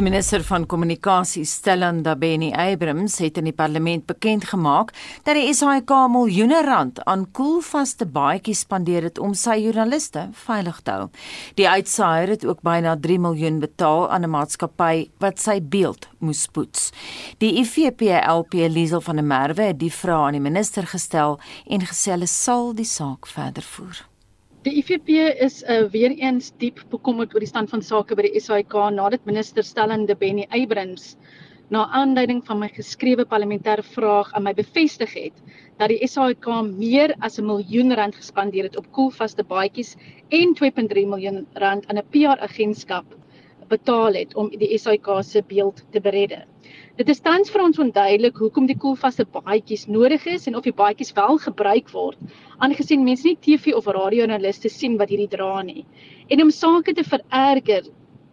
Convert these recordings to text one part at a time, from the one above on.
Die minister van kommunikasie, Stellan Dabeni Abrams, het in die parlement bekend gemaak dat die SAIK miljoene rand aan koelvaste baadjies spandeer het om sy joernaliste veilig te hou. Die uitsaaier het ook byna 3 miljoen betaal aan 'n maatskappy wat sy beeld moes poets. Die IFP-LP Liesel van der Merwe het die vraag aan die minister gestel en gesê hulle sal die saak verder voer. Die IFP is uh, weer eens diep bekommerd oor die stand van sake by die SAIK nadat minister Stellende Benny Eybrins na aanleiding van my geskrewe parlementêre vraag aan my bevestig het dat die SAIK meer as 'n miljoen rand gespandeer het op koelvaste baadjies en 2.3 miljoen rand aan 'n PR-agentskap betaal het om die SAIK se beeld te beredde. Dit is tans vir ons onduidelik hoekom die koelvaste baadjies nodig is en of die baadjies wel gebruik word, aangesien mense nie TV of radiojoernaliste sien wat hierdie dra nie. En om sake te vererger,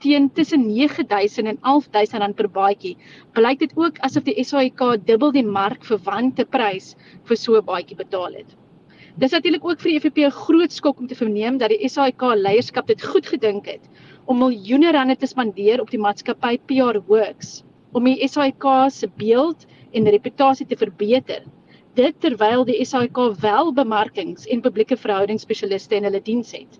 teen tussen 9000 en 11000 rand per baadjie, blyk dit ook asof die SAIK dubbel die markverwante prys vir so 'n baadjie betaal het. Dis natuurlik ook vir die EFF 'n groot skok om te verneem dat die SAIK leierskap dit goed gedink het om miljoene rande te spandeer op die maatskappy PR Works om die SAIK se beeld en reputasie te verbeter. Dit terwyl die SAIK wel bemarkings en publieke verhoudings spesialiste in hulle diens het.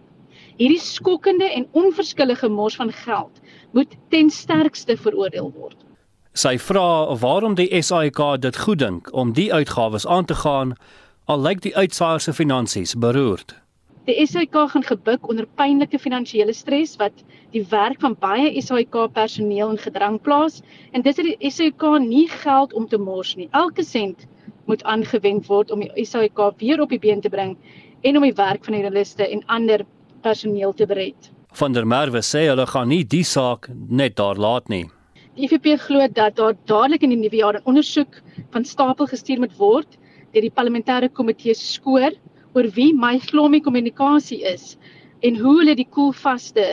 Hierdie skokkende en onverskillige mors van geld moet ten sterkste veroordeel word. Sy vra waarom die SAIK dit goed dink om die uitgawes aan te gaan al lyk die uitsaaier se finansies beroerd. Die SAIK gaan gebuk onder pynlike finansiële stres wat die werk van baie SAIK personeel in gedrang plaas en dis dat die SAIK nie geld om te mors nie. Elke sent moet aangewend word om die SAIK weer op die been te bring en om die werk van die journaliste en ander personeel te bered. Van der Merwe sê hulle gaan nie die saak net daar laat nie. Die IFP glo dat daar dadelik in die nuwe jaar 'n ondersoek van stapel gestuur moet word deur die parlementêre komitee skoor oor wie my Glomie kommunikasie is en hoe hulle die koelvaste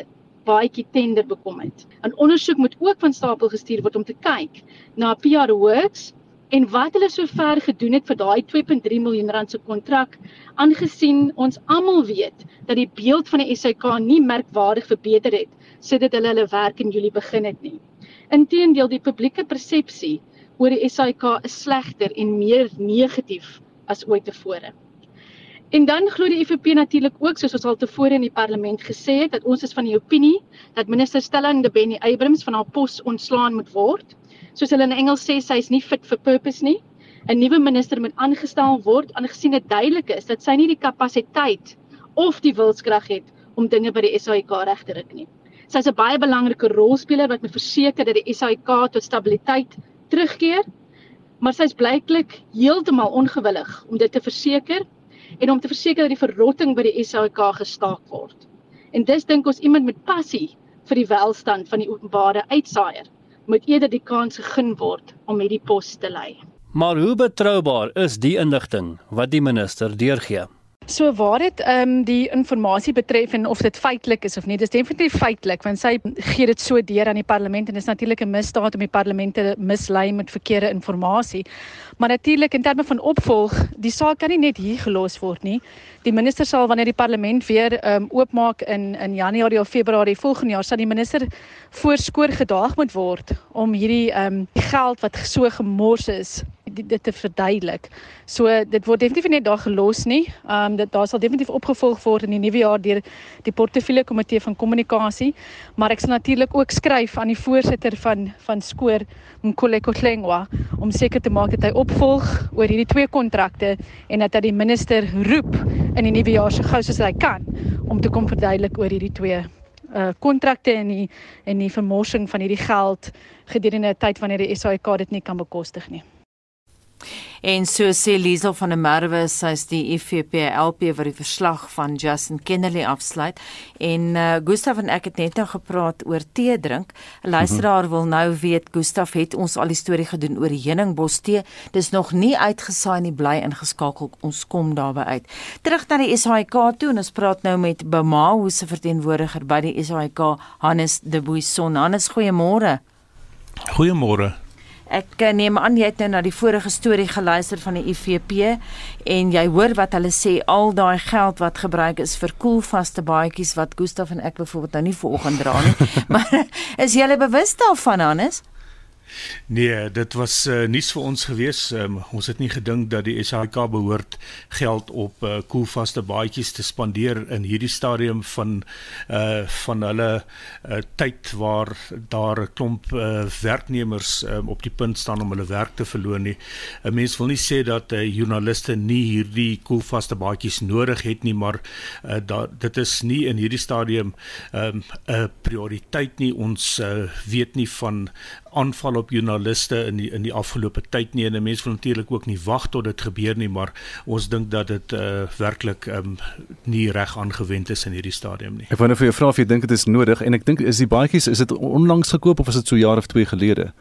baadjie tender bekom het. 'n Ondersoek moet ook van stapel gestuur word om te kyk na PR Works en wat hulle sover gedoen het vir daai 2.3 miljoen rand se kontrak aangesien ons almal weet dat die beeld van die SAK nie merkwaardig verbeter het sedit hulle hulle werk in Julie begin het nie. Inteendeel die publieke persepsie oor die SAK is slegter en meer negatief as ooit tevore. En dan glo die IFP natuurlik ook soos ons al tevore in die parlement gesê het dat ons is van die opinie dat minister Stelling de Benny Abrams van haar pos ontslaan moet word. Soos hulle in Engels sê, sy is nie fit for purpose nie. 'n Nuwe minister moet aangestel word aangesien dit duidelik is dat sy nie die kapasiteit of die wilskrag het om dinge by die SAIK reg te ruk nie. Sy is 'n baie belangrike rolspeler wat moet verseker dat die SAIK tot stabiliteit terugkeer, maar sy is blyklik heeltemal ongewillig om dit te verseker en om te verseker dat die verrotting by die SAK gestaak word. En dis dink ons iemand met passie vir die welstand van die openbare uitsaaier moet eerder die kans gegeen word om hierdie pos te lei. Maar hoe betroubaar is die inligting wat die minister deurgee? So waar dit ehm um, die inligting betref en of dit feitelik is of nie, dis definitief feitelik want sy gee dit so deur aan die parlement en dit is natuurlik 'n misdaad om die parlement te mislei met verkeerde inligting. Maar natuurlik in terme van opvolg, die saak kan nie net hier gelos word nie. Die minister sal wanneer die parlement weer ehm um, oopmaak in in Januarie of Februarie volgende jaar sal die minister voorskoor gedaag moet word om hierdie ehm um, geld wat so gemors is dit te verduidelik. So dit word definitief nie daar gelos nie. Ehm um, dit daar sal definitief opgevolg word in die nuwe jaar deur die portefeulje komitee van kommunikasie, maar ek sal natuurlik ook skryf aan die voorsitter van van Skoor Mkoleko Tlengwa om seker te maak dat hy opvolg oor hierdie twee kontrakte en dat hy die minister roep in die nuwe jaar so gou soos hy kan om te kom verduidelik oor hierdie twee uh kontrakte en die en die vermorsing van hierdie geld gedurende 'n tyd wanneer die SAIK dit nie kan bekostig nie. En so sê Liesel van der Merwe, sy's die IFP LP wat die verslag van Justin Kennedy afsluit. En uh, Gustaf en ek het net nou gepraat oor tee drink. 'n Luisteraar mm -hmm. wil nou weet Gustaf het ons al die storie gedoen oor heuningbos tee. Dis nog nie uitgesaai nie, bly ingeskakel. Ons kom daarby uit. Terug na die SAIK toe en ons praat nou met Bamao se verteenwoordiger by die SAIK, Hannes de Buisson. Hannes, goeiemôre. Goeiemôre. Ek eh, neem aan jy het nou na die vorige storie geluister van die IFP en jy hoor wat hulle sê al daai geld wat gebruik is vir koelvaste baadjies wat Gustaf en ek byvoorbeeld nou nie vanoggend dra nie. maar is jy bewus daarvan Hannes? Nee, dit was uh, nuus vir ons gewees. Um, ons het nie gedink dat die SAIK behoort geld op uh, koelvaste baadjies te spandeer in hierdie stadium van uh van hulle uh, tyd waar daar 'n klomp uh, werknemers um, op die punt staan om hulle werk te verloor nie. 'n Mens wil nie sê dat uh, joernaliste nie hierdie koelvaste baadjies nodig het nie, maar uh, da, dit is nie in hierdie stadium 'n um, prioriteit nie. Ons uh, weet nie van aanval op joernaliste in die in die afgelope tyd nie en mense wil natuurlik ook nie wag tot dit gebeur nie maar ons dink dat dit uh, werklik um, nie reg aangewend is in hierdie stadium nie. Ek wou net vir jou vra of jy dink dit is nodig en ek dink is die baadjies is dit onlangs gekoop of is dit so jaar of 2 gelede?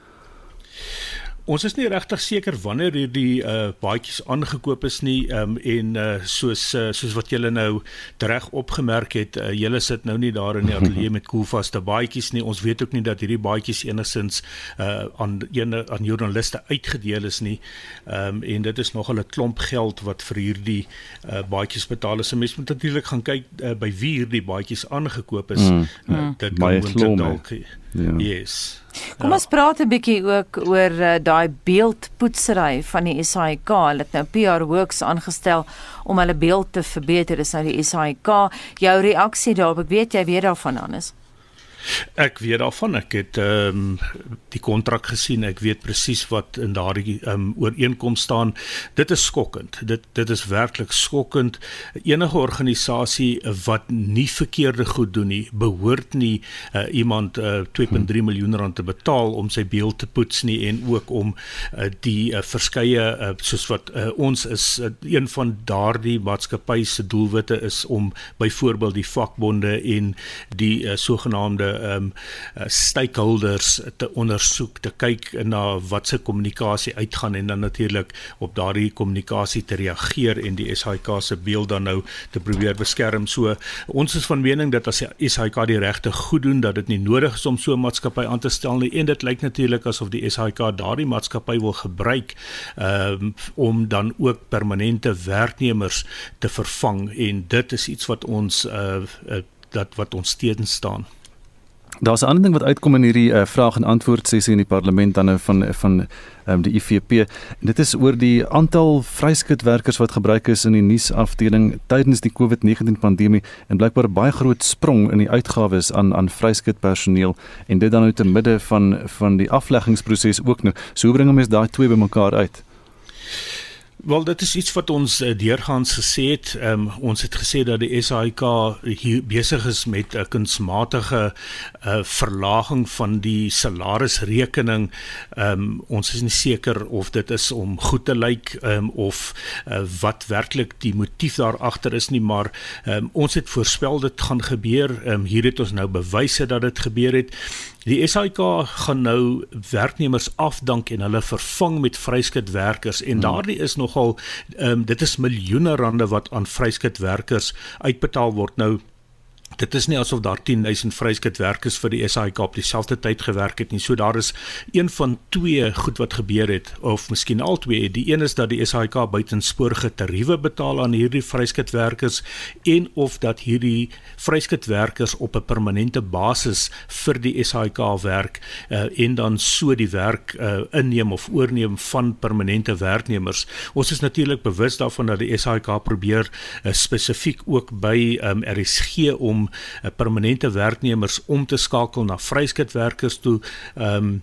Ons is nie regtig seker wanneer hierdie uh baadjies aangekoop is nie um en uh soos uh, soos wat julle nou reg opgemerk het uh, julle sit nou nie daar in die ateljee met koelvaste baadjies nie. Ons weet ook nie dat hierdie baadjies enigsins uh aan ene aan joernaliste uitgedeel is nie. Um en dit is nog 'n klomp geld wat vir hierdie uh baadjies betaal is. mens moet natuurlik gaan kyk uh, by wie hierdie baadjies aangekoop is. Mm. uh, dit kan moontlik dalk Ja. Yes. Kom ja. ons praat 'n bietjie ook oor uh, daai beeldpoetsery van die SAIK. Hulle het nou PR Works aangestel om hulle beeld te verbeter. Dis nou die SAIK. Jou reaksie daarop, ek weet jy weet daarvan Hannes. Ek weet daarvan ek het ehm um, die kontrak gesien. Ek weet presies wat in daardie ehm um, ooreenkoms staan. Dit is skokkend. Dit dit is werklik skokkend. Enige organisasie wat nie verkeerde goed doen nie, behoort nie uh, iemand uh, eh, 2.3 miljoen rand te betaal om sy beeld te poets nie en ook om uh, die uh, verskeie uh, soos wat uh, ons is uh, een van daardie maatskappye se doelwitte is om byvoorbeeld die vakbonde en die uh, sogenaamde ehm um, stakeholders te ondersoek, te kyk na wat se kommunikasie uitgaan en dan natuurlik op daardie kommunikasie te reageer en die SAIK se beeld dan nou te probeer beskerm. So ons is van mening dat as die SAIK die regte goed doen dat dit nie nodig is om so 'n maatskappy aan te stel nie en dit lyk natuurlik asof die SAIK daardie maatskappy wil gebruik ehm um, om dan ook permanente werknemers te vervang en dit is iets wat ons uh, uh dat wat ons steeds staan. Daar's 'n ander ding wat uitkom in hierdie uh, vraag en antwoord sessie in die parlement dan nou van van um, die IFP. En dit is oor die aantal vryskutwerkers wat gebruik is in die nuusafdeling tydens die COVID-19 pandemie en blykbaar 'n baie groot sprong in die uitgawes aan aan vryskutpersoneel en dit dan nou te midde van van die afleggingsproses ook nou. So bring ons daai twee bymekaar uit. Wel dit is iets wat ons uh, deurgaans gesê het. Um, ons het gesê dat die SAIK hier besig is met 'n kunsmatige uh, verlaging van die salarisrekening. Um, ons is nie seker of dit is om goed te lyk um, of uh, wat werklik die motief daar agter is nie, maar um, ons het voorspel dit gaan gebeur. Um, hier het ons nou bewyse dat dit gebeur het. Die SAIK gaan nou werknemers afdank en hulle vervang met vryskutwerkers en hmm. daardie is nogal um, dit is miljoene rande wat aan vryskutwerkers uitbetaal word nou Dit is nie asof daar 10000 vryskutwerkers vir die SAIK op dieselfde tyd gewerk het nie. So daar is een van twee goed wat gebeur het of miskien al twee. Die een is dat die SAIK buitensporige tariewe betaal aan hierdie vryskutwerkers en of dat hierdie vryskutwerkers op 'n permanente basis vir die SAIK werk uh, en dan so die werk uh, inneem of oorneem van permanente werknemers. Ons is natuurlik bewus daarvan dat die SAIK probeer uh, spesifiek ook by um, RSG om 'n uh, permanente werknemers om te skakel na vryskutwerkers toe ehm um,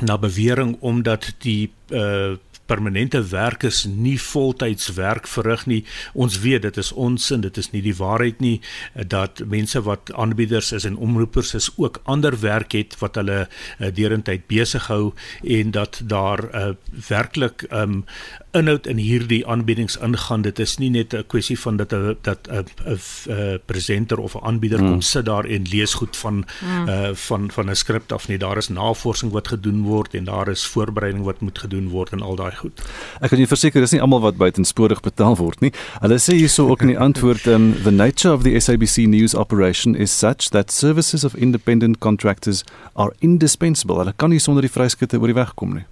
na bewering omdat die uh permanente werkers nie voltyds werk verrig nie. Ons weet dit is onsin, dit is nie die waarheid nie dat mense wat aanbieders is en omroepers is ook ander werk het wat hulle uh, derentyd besig hou en dat daar uh, werklik um, inhoud in hierdie aanbiedings ingaan. Dit is nie net 'n kwessie van dat 'n dat 'n 'n presenter of 'n aanbieder mm. kom sit daar en lees goed van mm. uh van van 'n skrip af nie. Daar is navorsing wat gedoen word en daar is voorbereiding wat moet gedoen word en al daai goed. Ek kan jou verseker dis nie almal wat buitensporig betaal word nie. Hulle sê hierso ook in die antwoord um, the nature of the SABC news operation is such that services of independent contractors are indispensable. Hulle kan nie sonder die vryskutte oor die weg kom nie.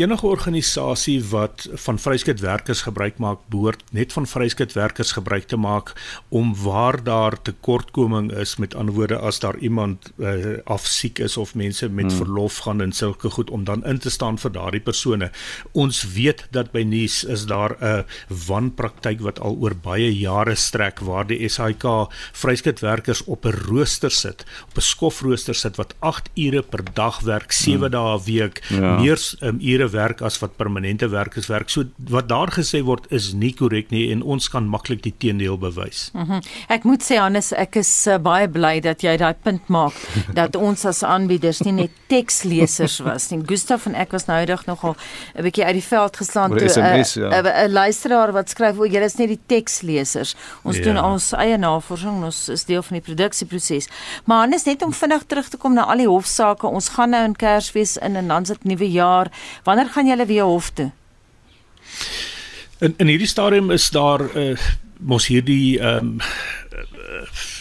Enige organisasie wat van vryskutwerkers gebruik maak, behoort net van vryskutwerkers gebruik te maak om waar daar tekortkoming is, met ander woorde as daar iemand uh, afsiek is of mense met hmm. verlof gaan en sulke goed om dan in te staan vir daardie persone. Ons weet dat by nuus is daar 'n wanpraktyk wat al oor baie jare strek waar die SAIK vryskutwerkers op 'n rooster sit, op 'n skofrooster sit wat 8 ure per dag werk, 7 hmm. dae 'n week, ja. meer um, ure werk as wat permanente werkers werk. So wat daar gesê word is nie korrek nie en ons kan maklik die teendeel bewys. Mm -hmm. Ek moet sê Hannes, ek is uh, baie bly dat jy daai punt maak dat ons as aanbieders nie net tekslesers was nie. Gustav en ek was nou eendag nogal 'n bietjie uit die veld geslaan toe 'n ja. luisteraar wat skryf o, julle is net die tekslesers. Ons ja. doen ons eie navorsing, ons is deel van die produksieproses. Maar Hannes net om vinnig terug te kom na al die hofsaake. Ons gaan nou in Kersfees in en dan sit nuwe jaar. Wanneer gaan julle weer hof toe? In in hierdie stadium is daar uh, mos hierdie ehm um,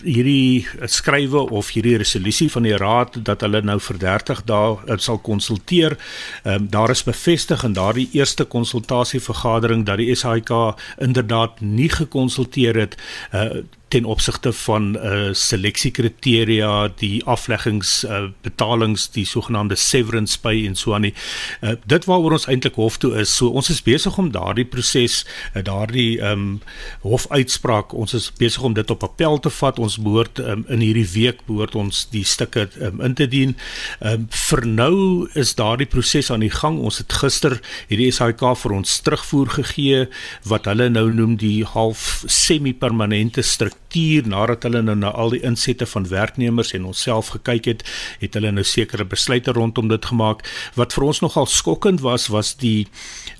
hierdie skrywe of hierdie resolusie van die raad dat hulle nou vir 30 dae uh, sal konsulteer. Ehm um, daar is bevestig in daardie eerste konsultasievergadering dat die SAIK inderdaad nie gekonsulteer het uh, ten opsigte van uh seleksiekriteria, die afleggings uh betalings, die sogenaamde severance pay en so aan die uh dit waaroor ons eintlik hof toe is. So ons is besig om daardie proses, uh, daardie um hofuitspraak, ons is besig om dit op appel te vat. Ons behoort um, in hierdie week behoort ons die stukke um, in te dien. Um vir nou is daardie proses aan die gang. Ons het gister hierdie SAIK vir ons terugvoer gegee wat hulle nou noem die half semi-permanente struktuur nadat hulle nou na al die insette van werknemers en onsself gekyk het, het hulle nou sekere besluite rondom dit gemaak. Wat vir ons nogal skokkend was, was die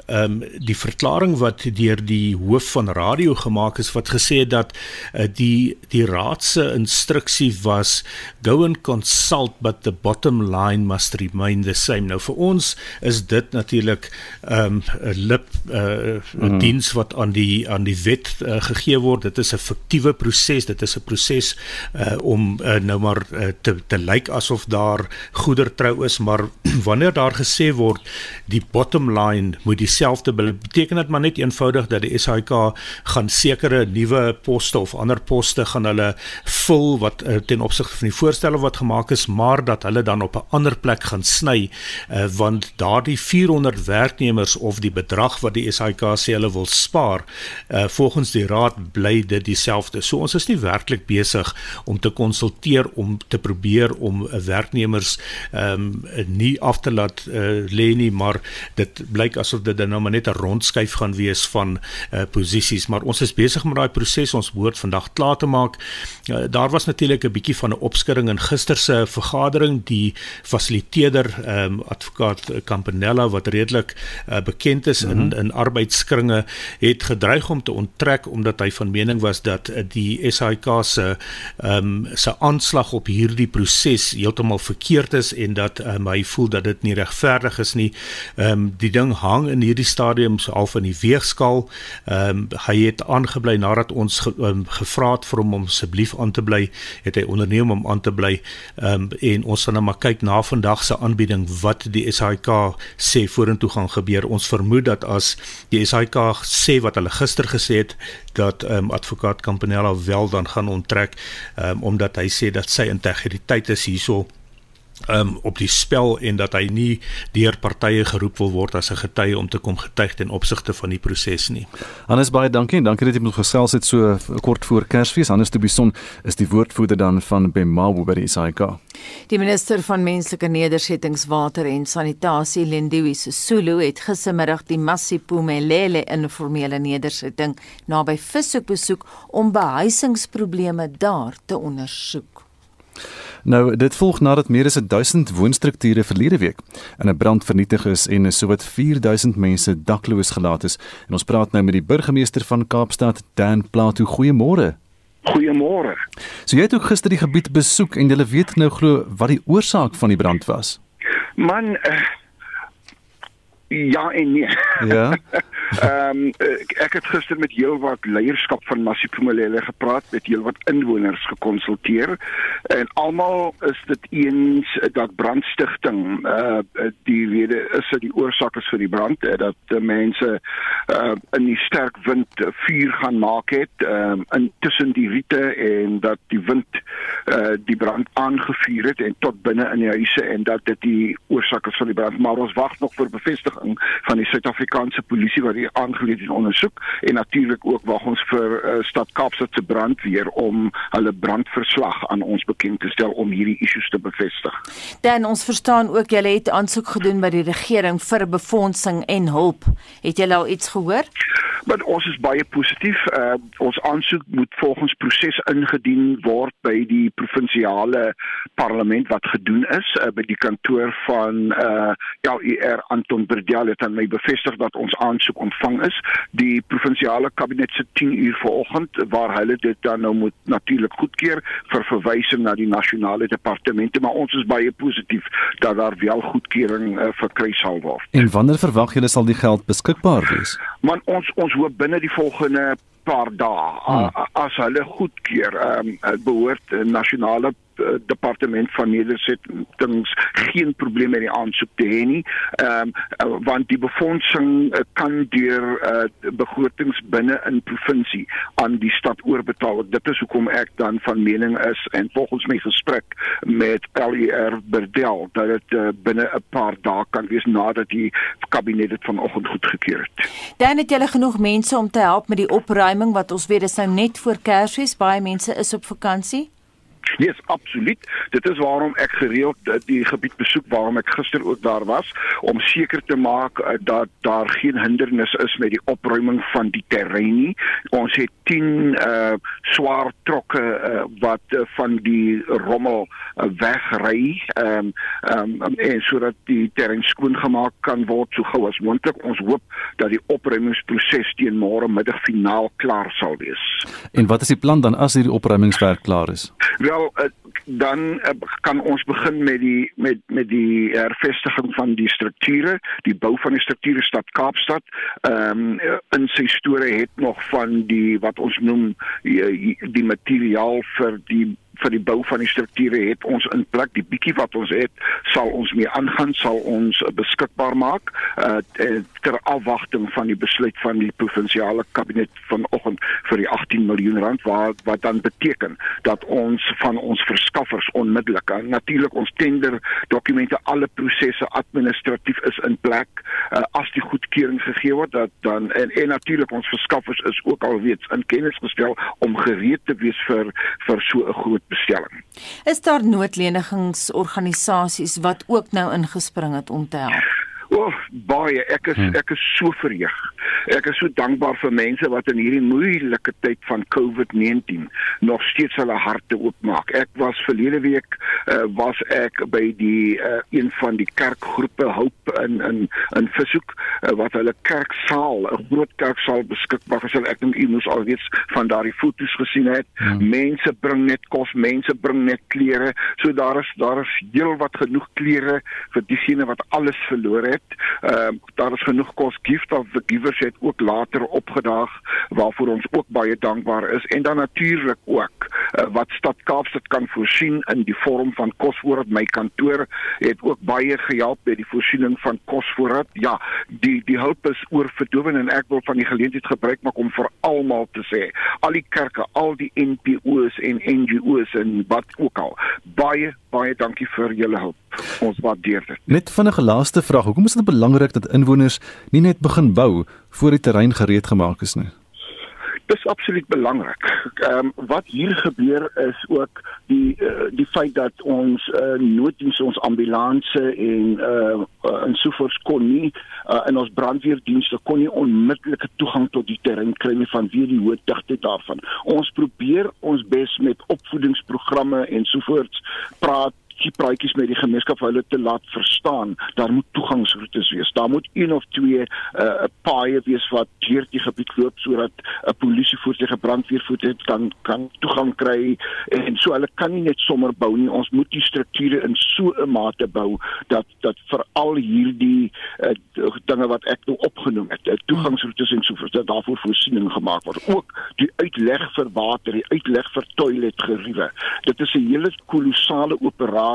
ehm um, die verklaring wat deur die hoof van radio gemaak is wat gesê het dat uh, die die raad se instruksie was go and consult but the bottom line must remain the same. Nou vir ons is dit natuurlik ehm um, 'n lip 'n uh, mm. diens wat aan die aan die wet uh, gegee word. Dit is 'n fiktiewe proses. Dit is 'n proses uh, om uh, nou maar uh, te te lyk asof daar goedertrou is, maar wanneer daar gesê word die bottom line moet dieselfde beteken dit maar net eenvoudig dat die SAIK gaan sekere nuwe poste of ander poste gaan hulle vul wat uh, ten opsigte van die voorstelle wat gemaak is, maar dat hulle dan op 'n ander plek gaan sny uh, want daardie 400 werknemers of die bedrag wat die SAIK sê hulle wil spaar uh, volgens die raad bly dit dieselfde. So ons is nie werklik besig om te konsulteer om te probeer om 'n werknemers ehm um, nie af te laat uh, lê nie, maar dit blyk asof dit nou maar net 'n rondskuif gaan wees van uh, posisies, maar ons is besig met daai proses. Ons behoort vandag klaar te maak. Uh, daar was natuurlik 'n bietjie van 'n opskudding in gister se vergadering. Die fasiliteerder ehm um, advokaat Campanella wat redelik uh, bekend is mm -hmm. in mhm. in arbeidskringe het gedreig om te onttrek omdat hy van mening was dat die die SAIK se ehm um, se aanslag op hierdie proses heeltemal verkeerd is en dat um, hy voel dat dit nie regverdig is nie. Ehm um, die ding hang in hierdie stadium so half in die weegskaal. Ehm um, hy het aangebly nadat ons ge, um, gevra het vir hom om asseblief aan te bly, het hy onderneem om aan te bly. Ehm um, en ons gaan nou maar kyk na vandag se aanbieding wat die SAIK sê vorentoe gaan gebeur. Ons vermoed dat as die SAIK sê wat hulle gister gesê het dat ehm um, advokaat Campanella wel dan gaan onttrek um, omdat hy sê dat sy integriteit is hierso um, op die spel en dat hy nie deur partye geroep wil word as 'n getuie om te kom getuig ten opsigte van die proses nie. Hannes baie dankie en dankie dat jy met gesels het so kort voor Kersfees. Hannes de Bison is die woordvoerder dan van Bemawo by die SAIK. Die minister van menslike nedersettings, water en sanitasie, Lindiwe Sisulu, het gistermiddag die Masipumelele informele nedersetting naby Vishoek besoek om behuisingsprobleme daar te ondersoek. Nou dit volg nadat meer as 1000 woonstrukture verlede week in 'n brand vernietig is en sowat 4000 mense dakloos gelaat is. En ons praat nou met die burgemeester van Kaapstad, Dan Plato. Goeiemôre. Goeiemôre. So jy het ook gister die gebied besoek en jy weet nou glo wat die oorsaak van die brand was. Man uh, ja en nee. Ja. Ehm um, ek het gister met heelwat leierskap van Masiphumelele gepraat, met heelwat inwoners gekonsulteer en almal is dit eens dat brandstigting uh die rede is dat die oorsaak is vir die brand uh, dat die mense uh in die sterk wind vuur gaan maak het um in tussen die riete en dat die wind uh die brand aangevuur het en tot binne in die huise en dat dit die oorsaak is van die brand. Maar ons wag nog vir bevestiging van die Suid-Afrikaanse polisie wat hier aangeleed en ondersoek en natuurlik ook wag ons vir uh, stad Kaapstad se brandweer om hulle brandverslag aan ons bekend te stel om hierdie issues te bevestig. Dan ons verstaan ook julle het aansoek gedoen by die regering vir befondsing en hulp. Het julle al iets gehoor? Maar ons is baie positief. Uh, ons aansoek moet volgens proses ingedien word by die provinsiale parlement wat gedoen is uh, by die kantoor van uh ja, ER Anton Berdel het aan my bevestig dat ons aansoek ontvang is. Die provinsiale kabinet se 10 uur vanoggend waar hulle dit dan nou moet natuurlik goedkeur vir verwysing na die nasionale departemente, maar ons is baie positief dat daar wel goedkeuring uh, verkry sal word. En wanneer verwag julle sal die geld beskikbaar wees? Man ons ons hoop binne die volgende paar dae hmm. as hulle goedkeur ehm um, behoort nasionale uh, departement van nedersettings geen probleme met die aansoek te hê nie. Ehm um, want die befondsing uh, kan deur uh, begrotings binne in provinsie aan die stad oorbetaal. Dit is hoekom ek dan van mening is en volgens my gesprek met LER Berdel dat dit uh, binne 'n paar dae kan wees nadat die kabinet dit vanoggend goedgekeur het. Dan het jy genoeg mense om te help met die opruiming wat ons weet is nou net voor Kersfees baie mense is op vakansie. Ja, yes, absoluut. Dit is waarom ek gereeld die gebied besoek waarom ek gister ook daar was om seker te maak uh, dat daar geen hindernis is met die opruiming van die terrein nie. Ons het 10 uh swaar trokke uh, wat uh, van die rommel uh, wegry um, um, en sodat die terrein skoongemaak kan word so gou as moontlik. Ons hoop dat die opruimingsproses teen môre middag finaal klaar sal wees. En wat is die plan dan as hierdie opruimingswerk klaar is? Wel uh, dan uh, kan ons begin met die met met die hervestiging van die strukture, die bou van die strukture stad Kaapstad. Ehm um, in sy storie het nog van die wat ons noem die, die materiaal vir die vir die bou van die strukture het ons in plek. Die bietjie wat ons het sal ons mee aangaan sal ons beskikbaar maak uh, ter afwagting van die besluit van die provinsiale kabinet vanoggend vir die 18 miljoen rand wat wat dan beteken dat ons van ons verskaffers onmiddellik natuurlik ons tender dokumente alle prosesse administratief is in plek uh, as die goedkeuring gegee word dat dan en, en natuurlik ons verskaffers is ook alweeds in kennis gestel om gereed te wees vir vir so 'n groot bestelling. Is daar noodlenigingsorganisasies wat ook nou ingespring het om te help? O, oh, baie. Ek is hmm. ek is so verheug. Ek is so dankbaar vir mense wat in hierdie moeilike tyd van COVID-19 nog steeds hulle harte oopmaak. Ek was verlede week uh, was ek by die uh, een van die kerkgroepe Hoop in in in Vishoek uh, wat hulle kerksaal, 'n groot kerksaal beskikbaar gestel. Ek dink u moes alweer van daardie foto's gesien het. Hmm. Mense bring net kos, mense bring net klere. So daar is daar is heelwat genoeg klere vir diegene wat alles verloor het het. Ehm uh, daar is genoeg kos gift of the givers het ook later opgedaag waarvoor ons ook baie dankbaar is en dan natuurlik ook uh, wat stad Kaapstad kan voorsien in die vorm van kosvoorraad. My kantoor het ook baie gehelp by die voorsiening van kosvoorraad. Ja, die die hulp is oorverdowend en ek wil van die geleentheid gebruik maak om vir almal te sê, al die kerke, al die NPO's en NGO's en wat ook al, baie baie dankie vir julle hulp. Ons waardeer dit. Net vinnige laaste vraag, hoekom is dit belangrik dat inwoners nie net begin bou voor die terrein gereed gemaak is nie? Dis absoluut belangrik. Ehm um, wat hier gebeur is ook die uh, die feit dat ons uh, nooddiens ons ambulanse en uh, uh en sovoorts kon nie uh, in ons brandweerdienste kon nie onmiddellike toegang tot die terrein kry nie vanweë die hoë digtheid daarvan. Ons probeer ons bes met opvoedingsprogramme en sovoorts praat bietjie praatjies met die gemeenskap hulle te laat verstaan. Daar moet toegangsroetes wees. Daar moet een of twee uh, paaie wees wat deur die gebied loop sodat 'n polisievoertuig, 'n brandweervoertuig kan kan toegang kry en so hulle kan nie net sommer bou nie. Ons moet die strukture in so 'n mate bou dat dat veral hierdie uh, dinge wat ek nou opgenoem het, uh, toegangsroetes en so voort, dat daarvoor voorsiening gemaak word. Ook die uitleg vir water, die uitleg vir toiletgeriewe. Dit is 'n hele kolossale operasie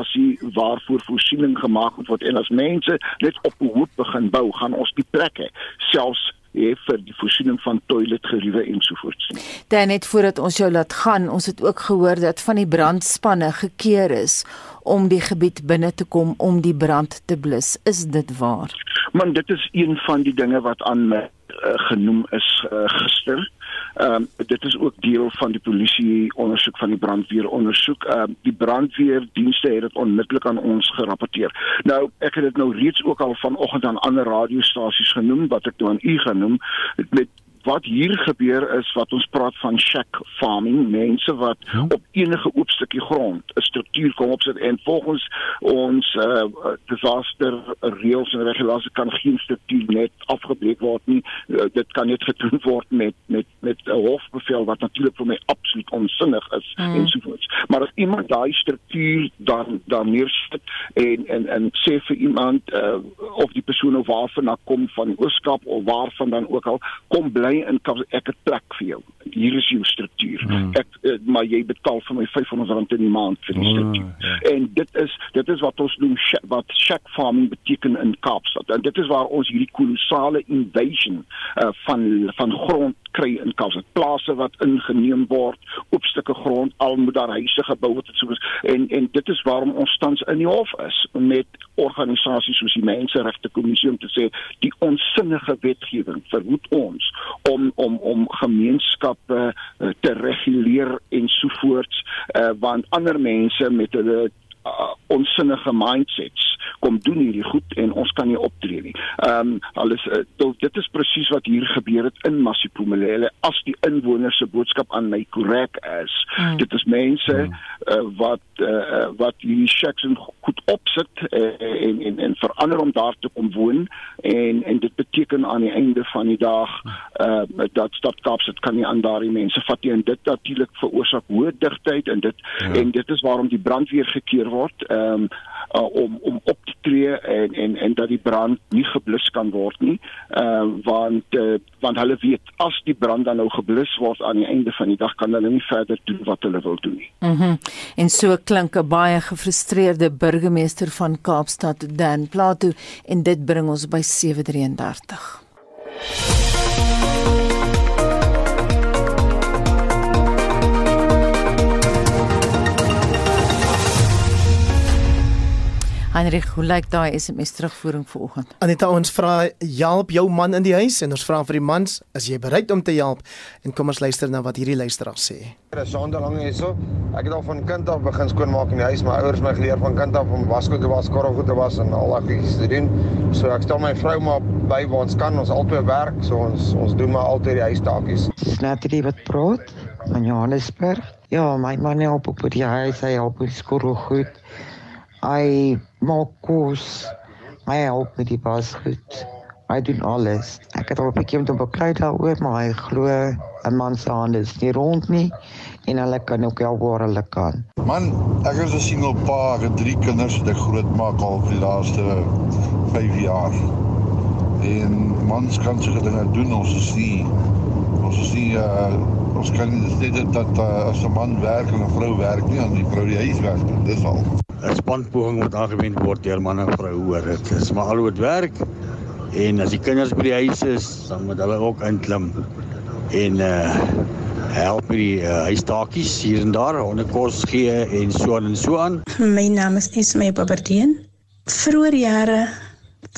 waarvoor voorsiening gemaak word en as mense net op hoop begin bou, gaan ons die plekke selfs hê vir die voorsiening van toiletgeriewe ensovoorts. Dan net voordat ons jou laat gaan, ons het ook gehoor dat van die brandspanne gekeer is om die gebied binne te kom om die brand te blus. Is dit waar? Man, dit is een van die dinge wat aan my uh, genoem is uh, gister. Ehm um, dit is ook deel van die polisie ondersoek van die brandweer ondersoek. Ehm um, die brandweerdienste het dit onmiddellik aan ons gerapporteer. Nou ek het dit nou reeds ook al vanoggend aan ander radiostasies genoem wat ek nou aan u genoem met wat hier gebeur is wat ons praat van shack farming mense wat ja. op enige oop stukkie grond 'n struktuur kom opsit en volgens ons uh, disaster reëls en regulasies kan geen struktuur net afgebreek word nie uh, dit kan net gedoen word met met met 'n hofbevel wat natuurlik vir my absoluut onsinnig is mm. en so voort maar as iemand daai struktuur dan dan neersit en en en sê vir iemand uh, of die persoon of waarvan na kom van die ooskap of waarvan dan ook al kom bly my in ek het plek vir jou. Hier is jou struktuur. Hmm. Ek uh, maar jy betaal vir my R500 in die maand vir die struktuur. Oh, ja. En dit is dit is wat ons noem wat shack farming beteken in Kaapstad. En dit is waar ons hierdie kolossale invasion uh, van van grond kry in Kaapstad. Plase wat ingeneem word, op stukke grond, al moet daar huise gebou word en so en en dit is waarom ons tans in die hof is met organisasies soos die Menseregte Kommissie om te sê die onsinnige wetgewing verhoed ons om om om gemeenskappe uh, te reguleer ensovoorts uh, want ander mense met hulle uh, onsinnige mindsets kom doen hierdie goed en ons kan nie optree nie. Ehm um, alles uh, dit is presies wat hier gebeur het in Masipumelele as die inwoners se boodskap aan my korrek is. Hmm. Dit is mense uh, wat uh, wat hierdie shacks goed opsit uh, en en en verander om daar te kom woon. En en dit beteken aan die einde van die dag uh, dat stad Kaapstad kan nie aan daardie mense vat nie. En dit natuurlik veroorsaak hoë digtheid en dit ja. en dit is waarom die brandweer gekeer word. Um, uh, om om op te tree en en en dat die brand nie geblus kan word nie uh, want uh, want hulle weet as die brand dan nou geblus word aan die einde van die dag kan hulle nie verder doen wat hulle wil doen nie. Mhm. Mm en so klink 'n baie gefrustreerde burgemeester van Kaapstad Dan Plato en dit bring ons by 733. Heinrich, hoe lyk daai SMS terugvoering vanoggend? Aneta, ons vra help jou man in die huis en ons vra vir die mans, is jy bereid om te help? En kom ons luister na wat hierdie luisteraar sê. Sonder lank hierso. Ek het al van kind af begin skoonmaak in die huis. My ouers my geleer van kind af om wasgoed te was, korrelgoed te was en al daai goedjies te doen. So ek stel my vrou maar by waar ons kan. Ons albei werk, so ons ons doen maar altyd die huistaakies. Snattery wat brood van Johannesburg. Ja, my man help op die huis, hy help met skorrelgoed. Hy maak kos. Hy help met die wasgoed. Hy doen alles. Ek het al 'n bietjie met hom beklei daaroor, maar hy glo 'n man se hande is nie rond nie en hulle kan ook help waar hulle kan. Man, ek is 'n single pa, ek het drie kinders wat ek grootmaak al die laaste 5 jaar. En mans kan seker dinge doen ons is nie ons is nie uh, ons kan nie sê dat uh, as 'n man werk en 'n vrou werk nie, dan die vrou die huis werk. Dis al. 'n spanpoging wat aangewend word deur man en vrou hoor. Dit is maar al dit werk. En as die kinders by die huis is, dan moet hulle ook inklim en uh help met die uh, huistaakies hier en daar, onderkos gee en so aan en so aan. My naam is Esme Babardien. Vroeger jare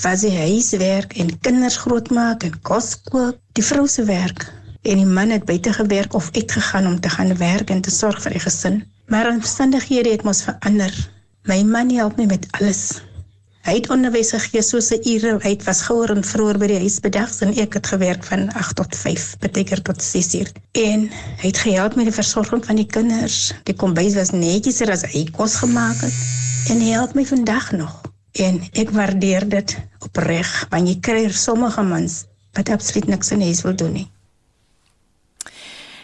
was die huiswerk en kinders grootmaak en kos kook, die vrou se werk en die man het buite gewerk of uitgegaan om te gaan werk en te sorg vir die gesin. Maar omstandighede het mos verander. My man help my met alles. Hy het onderwys gegee soos 'n ure. Hy was gouer en vroeër by die huis bedags en ek het gewerk van 8 tot 5, beteken tot 6 uur. En hy het gehelp met die versorging van die kinders. Die kombuis was netjies as hy kos gemaak het. En hy help my vandag nog. En ek waardeer dit opreg want jy kry sommige mens wat absoluut niks in huis wil doen nie.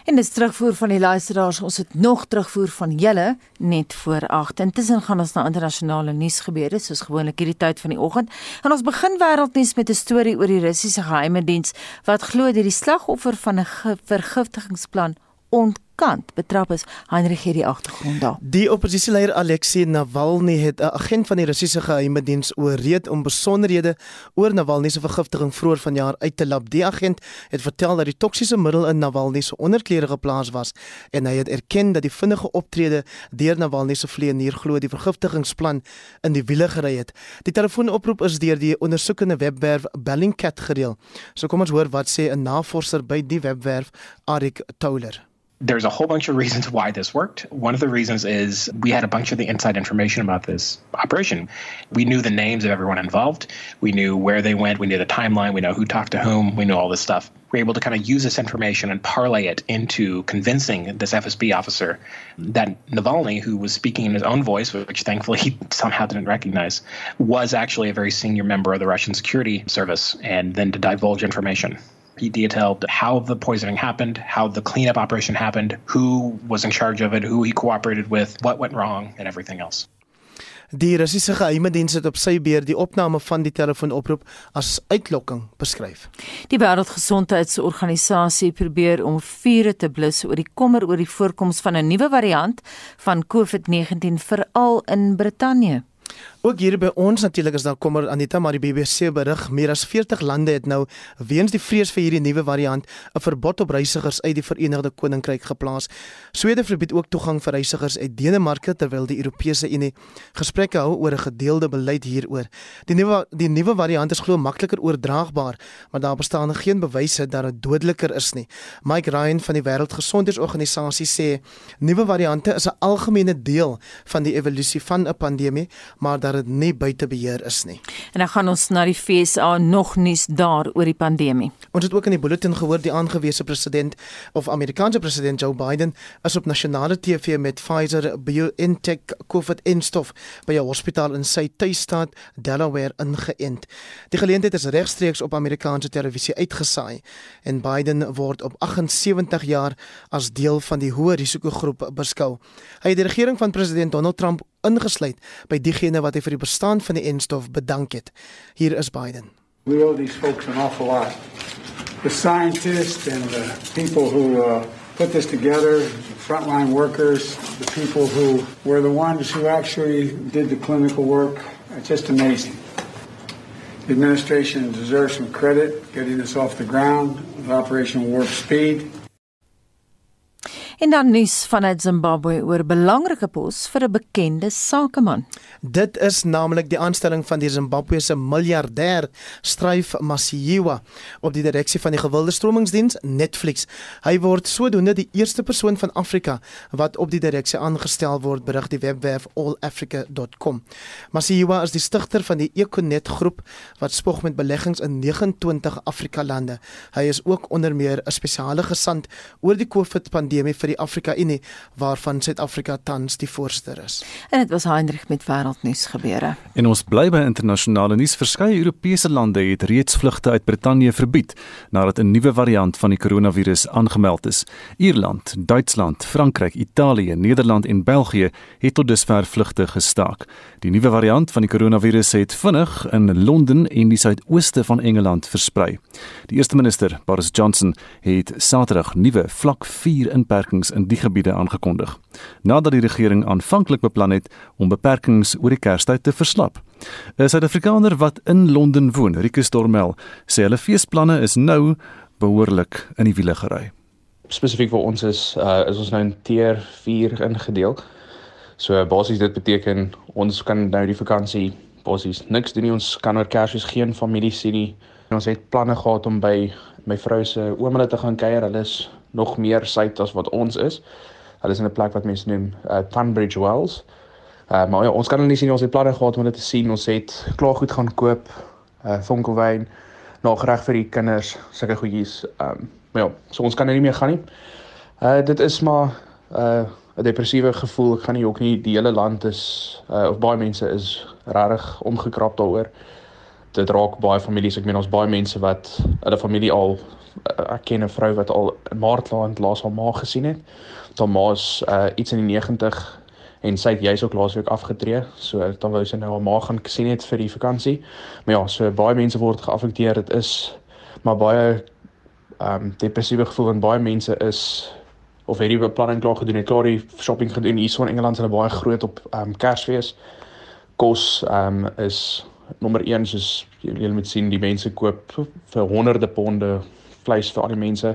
En dis terugvoer van die luisteraars. Ons het nog terugvoer van julle net voor 8. Intussen gaan ons na internasionale nuus gebeure soos gewoonlik hierdie tyd van die oggend. En ons begin wêreldnuus met 'n storie oor die Russiese geheime diens wat glo dat die slagoffer van 'n vergiftigingsplan ont kant betrap is. Heinrich het die agtergrond daar. Die oppositieleier Alexei Navalny het 'n agent van die Russiese geheime diens ooreed om besonderhede oor Navalny se vergiftiging vroeër vanjaar uit te lap. Die agent het vertel dat die toksiese middel in Navalny se onderklere geplaas was en hy het erken dat die vinnige optrede deur Navalny se vleienier glo die vergiftigingsplan in die wiele gery het. Die telefoonoproep is deur die ondersoekende webwerf Bellingcat gereël. So kom ons hoor wat sê 'n navorser by die webwerf, Arik Touler. There's a whole bunch of reasons why this worked. One of the reasons is we had a bunch of the inside information about this operation. We knew the names of everyone involved. We knew where they went. We knew the timeline. We know who talked to whom. We knew all this stuff. We are able to kind of use this information and parlay it into convincing this FSB officer that Navalny, who was speaking in his own voice, which thankfully he somehow didn't recognize, was actually a very senior member of the Russian security service, and then to divulge information. He detailed how the poisoning happened, how the cleanup operation happened, who was in charge of it, who he cooperated with, what went wrong, and everything else. Die Russiese geheime diens het op sy beurt die opname van die telefoonoproep as uitlokking beskryf. Die Wêreldgesondheidsorganisasie probeer om vure te blus oor die kommer oor die voorkoms van 'n nuwe variant van COVID-19 veral in Brittanje. Ook hier by ons natuurlik is daar kommer Anita maar die BBC berig meer as 40 lande het nou weens die vrees vir hierdie nuwe variant 'n verbod op reisigers uit die Verenigde Koninkryk geplaas. Swede verbied ook toegang vir reisigers uit Denemarke terwyl die Europese Unie gesprekke hou oor 'n gedeelde beleid hieroor. Die nuwe die nuwe variant is glo makliker oordraagbaar, maar daar bestaan geen bewyse dat dit dodeliker is nie. Mike Ryan van die Wêreldgesondheidsorganisasie sê nuwe variante is 'n algemene deel van die evolusie van 'n pandemie, maar dat dit nie buite beheer is nie. En dan gaan ons na die FSA nog nuus daar oor die pandemie. Ons het ook in die bulletin gehoor die aangewese president of Amerikaanse president Joe Biden is op nasionale TV met Pfizer BioNTech COVID-19 by 'n hospitaal in sy tuisstaat Delaware ingeënt. Die geleentheid is regstreeks op Amerikaanse televisie uitgesaai en Biden word op 78 jaar as deel van die hoë risikogroep beskou. Hy het die regering van president Donald Trump ingesluit by diegene wat hy vir die bestaan van die enstof bedank het. Hier is Biden. We owe these folks an awful lot. The scientists and the people who uh, put this together, the frontline workers, the people who were the ones who actually did the clinical work, it's just amazing. The administration deserves some credit getting this off the ground with Operation Warp Speed. En dan nuus vanuit Zimbabwe oor belangrike pos vir 'n bekende sakeman. Dit is naamlik die aanstelling van die Zimbabwese miljardêr Stryf Masiyiwa op die direksie van die gewilde stromingsdiens Netflix. Hy word sodoende die eerste persoon van Afrika wat op die direksie aangestel word, berig die webwerf allafrica.com. Masiyiwa is die stigter van die Econet groep wat spog met beleggings in 29 Afrika lande. Hy is ook onder meer 'n spesiale gesant oor die COVID-pandemie vir die Afrika Unie waarvan Suid-Afrika tans die voorste is. En dit was Heinrich met wêreldnuus gebeure. En ons bly by internasionale nuus. Verskeie Europese lande het reeds vlugte uit Brittanje verbied nadat 'n nuwe variant van die koronavirus aangemeld is. Ierland, Duitsland, Frankryk, Italië, Nederland en België het tot dusver vlugte gestaak. Die nuwe variant van die koronavirus het vinnig in Londen en die suidooste van Engeland versprei. Die eerste minister, Boris Johnson, het Saterdag nuwe vlak 4 inperkings in die gebiede aangekondig, nadat die regering aanvanklik beplan het om beperkings oor die Kerstyd te verslap. 'n Suid-Afrikaner wat in Londen woon, Rikus Dormel, sê hulle feesplanne is nou behoorlik in die wiele gery. Spesifiek vir ons is uh, is ons nou in tier 4 ingedeel. So basies dit beteken ons kan nou die vakansie basies niks doen nie. Ons kan oor Kersfees geen familie sien nie. Ons het planne gehad om by my vrou se ouma te gaan kuier. Hulle is nog meer suid as wat ons is. Hulle is in 'n plek wat mense noem uh, Tunbridge Wells. Uh maar ja, ons kan hulle nie sien ons het planne gehad om dit te sien. Ons het klaar goed gaan koop. Uh vonkelwyn, nagereg vir die kinders, sulke goedjies. Um maar ja, so ons kan nou nie meer gaan nie. Uh dit is maar uh 'n depressiewe gevoel. Ek gaan nie ook nie die hele land is uh of baie mense is regtig omgekrap daaroor. Dit raak baie families. Ek meen ons baie mense wat hulle familie al ek ken 'n vrou wat al in Maartland laas haar ma gesien het. Haar ma's uh iets in die 90 en sy het juis ook laasweek afgetree. So dan wou sy nou haar ma gaan sien het vir die vakansie. Maar ja, so baie mense word geaffekteer. Dit is maar baie um depressiewe gevoel en baie mense is of het die beplanning klaar gedoen het, klaar die shopping gedoen hier so in Engeland is hulle baie groot op ehm um, Kersfees. Kos ehm um, is nommer 1 soos julle moet sien die mense koop vir honderde ponde vleis vir al die mense.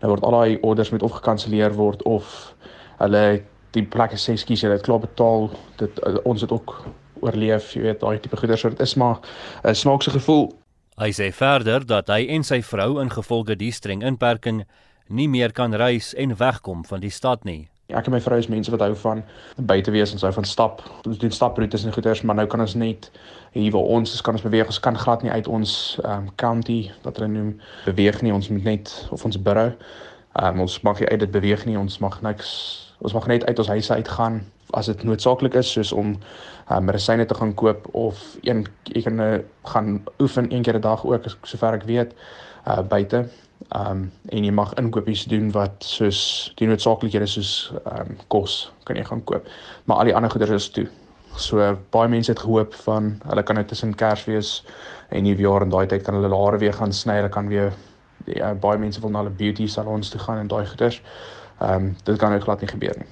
Nou word al daai orders met of gekanselleer word of hulle die plekke sê skus jy het klaar betaal. Dit uh, ons het ook oorleef, jy weet, daai tipe goeder so dit is maar 'n snaakse gevoel. Hy sê verder dat hy en sy vrou ingevolge die streng inperking nie meer kan reis en wegkom van die stad nie. Ek en my vrou is mense wat hou van buite wees en hou van stap. Ons doen staproetes en goeders, maar nou kan ons net hier waar ons is kan ons beweeg. Ons kan glad nie uit ons um county wat hulle noem beweeg nie. Ons moet net of ons borough. Um ons mag nie uit dit beweeg nie. Ons mag niks ons mag net uit ons huise uit gaan as dit noodsaaklik is soos om um, medisyne te gaan koop of een jy kan uh, gaan oefen een keer 'n dag ook sover ek weet uh buite Ehm um, en jy mag inkopies doen wat soos die noodsaaklikhede soos ehm um, kos kan jy gaan koop. Maar al die ander goeder is toe. So baie mense het gehoop van hulle kan nou tussen Kersfees en Nuwejaar en daai tyd kan hulle hare weer gaan sny, hulle kan weer ja, baie mense wil na hulle beauty salons toe gaan en daai goeders. Ehm um, dit kan nou glad nie gebeur nie.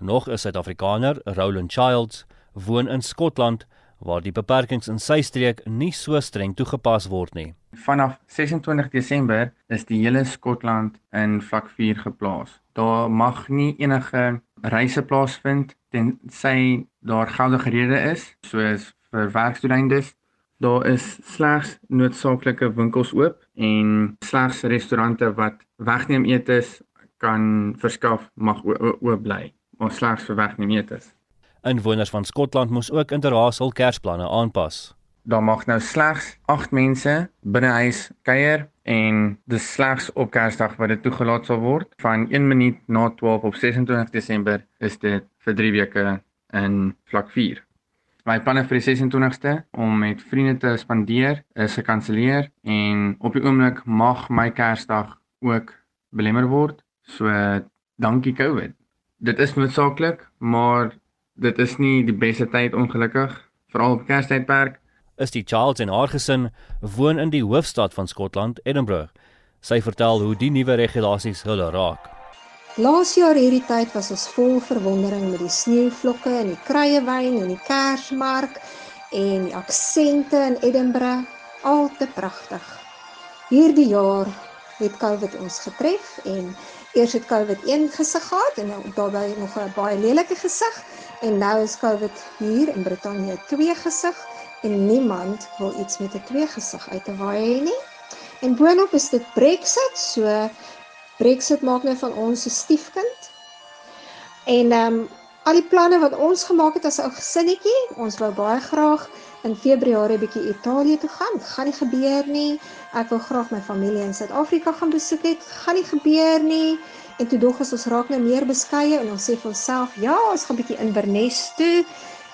Nog 'n Suid-Afrikaner, Roland Childs, woon in Skotland waar die beperkings in sy streek nie so streng toegepas word nie. Vanaf 26 Desember is die hele Skotland in vlak 4 geplaas. Daar mag nie enige reise plaasvind tensy daar geldige rede is, soos vir werkstoeleindes. Daar is slegs noodsaaklike winkels oop en slegs restaurante wat wegneem etes kan verskaf mag oop bly, maar slegs vir wegneem etes. Inwoners van Skotland moes ook interrasel kersplanne aanpas. Daar mag nou slegs 8 mense binne huis kuier en dis slegs op Kersdag wat dit toegelaat sal word. Van 1 minuut na 12 op 26 Desember is dit vir 3 weke in vlak 4. My planne vir die 26ste om met vriende te spandeer is gekanselleer en op die oomblik mag my Kersdag ook belemmer word. So dankie COVID. Dit is noodsaaklik, maar dit is nie die beste tyd ongelukkig, veral op Kerstydperk. Is die Charles en haar gesin woon in die hoofstad van Skotland, Edinburgh. Sy vertel hoe die nuwe regulasies hulle raak. Laas jaar hierdie tyd was ons vol verwondering met die sneeuvlokke en die kruiewyn en die Kersmark en die aksente in Edinburgh, al te pragtig. Hierdie jaar het COVID ons getref en eers het COVID een gesig gehad en daarbey nog 'n baie lelike gesig En nou is COVID hier in Brittanje twee gesig en niemand wil iets met 'n twee gesig uit te waai hê nie. En boonop is dit Brexit, so Brexit maak nou van ons 'n stiefkind. En ehm um, al die planne wat ons gemaak het as 'n ou gesinnetjie, ons wou baie graag in Februarie bietjie Italië toe gaan. Gaan nie gebeur nie. Ek wil graag my familie in Suid-Afrika gaan besoek het. Gaan nie gebeur nie. En toe dog ons ons raak nou meer beskeie en ons sê vir onsself, ja, ons gaan bietjie Inverness toe.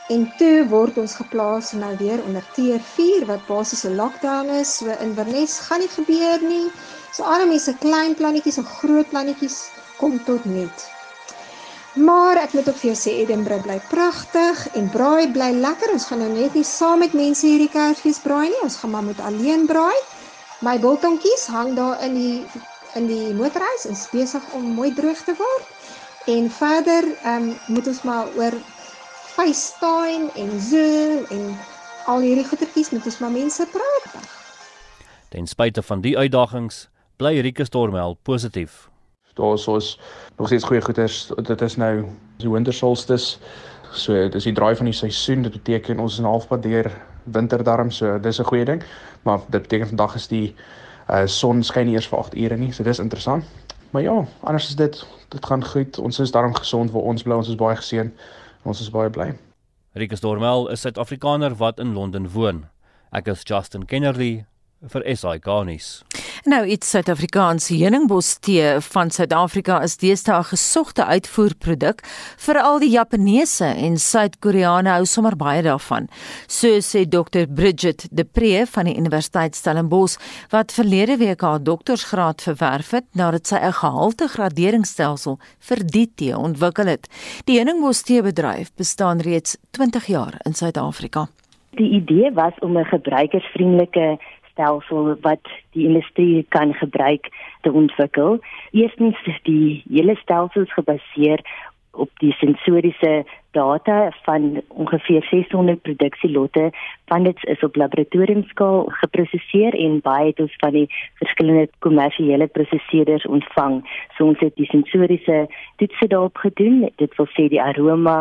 En toe word ons geplaas nou weer onder tier 4 wat basies 'n lockdown is. So Inverness gaan nie gebeur nie. So arme mense, klein plannetjies en groot plannetjies kom tot niet. Maar ek moet ook vir jou sê Edinburgh bly pragtig en braai bly lekker. Ons gaan nou net nie saam met mense hierdie Kersfees braai nie. Ons gaan maar met alleen braai. My biltongkies hang daar in die in die motorhuis en besig om mooi droog te word. En verder ehm um, moet ons maar oor FaceTime en Zoom en al hierdie goetertjies met ons maar mense praat. Ten spyte van die uitdagings bly Rike Stormel positief. Daar is ons nog steeds goeie goeders. Dit is nou die winter solstice. So dis die draai van die seisoen. Dit beteken ons is 'n halfpad deur winterdarm, so dis 'n goeie ding. Maar dit beteken vandag is die uh son skyn eers vir 8 ure nie, so dis interessant. Maar ja, anders is dit dit gaan goed. Ons is daarom gesond waar ons bly. Ons is baie geseën. Ons is baie bly. Rikus Dormel is Suid-Afrikaner wat in Londen woon. Ek is Justin Kennerly vir SAK nuus. Nou iets Suid-Afrikaanse heuningbos tee van Suid-Afrika is deesdae 'n gesogte uitvoerproduk vir al die Japaneese en Suid-Koreane hou sommer baie daarvan. So sê Dr Bridget De Pre van die Universiteit Stellenbosch wat verlede week haar doktorsgraad verwerf het nadat sy 'n gehalte graderingsstelsel vir die tee ontwikkel het. Die heuningbos tee bedryf bestaan reeds 20 jaar in Suid-Afrika. Die idee was om 'n gebruikersvriendelike stelsel wat die industrie kan gebruik te ontwikkel. Eerstens die hele stelsel is gebaseer op die sensoriese data van ongeveer 600 produksielotte van dit is op laboratoriumskaal geproseseer en baie het ons van die verskillende kommersiële prosesseerders ontvang. So ons het die sensoriese toetse daarop gedoen. Dit wil sê die aroma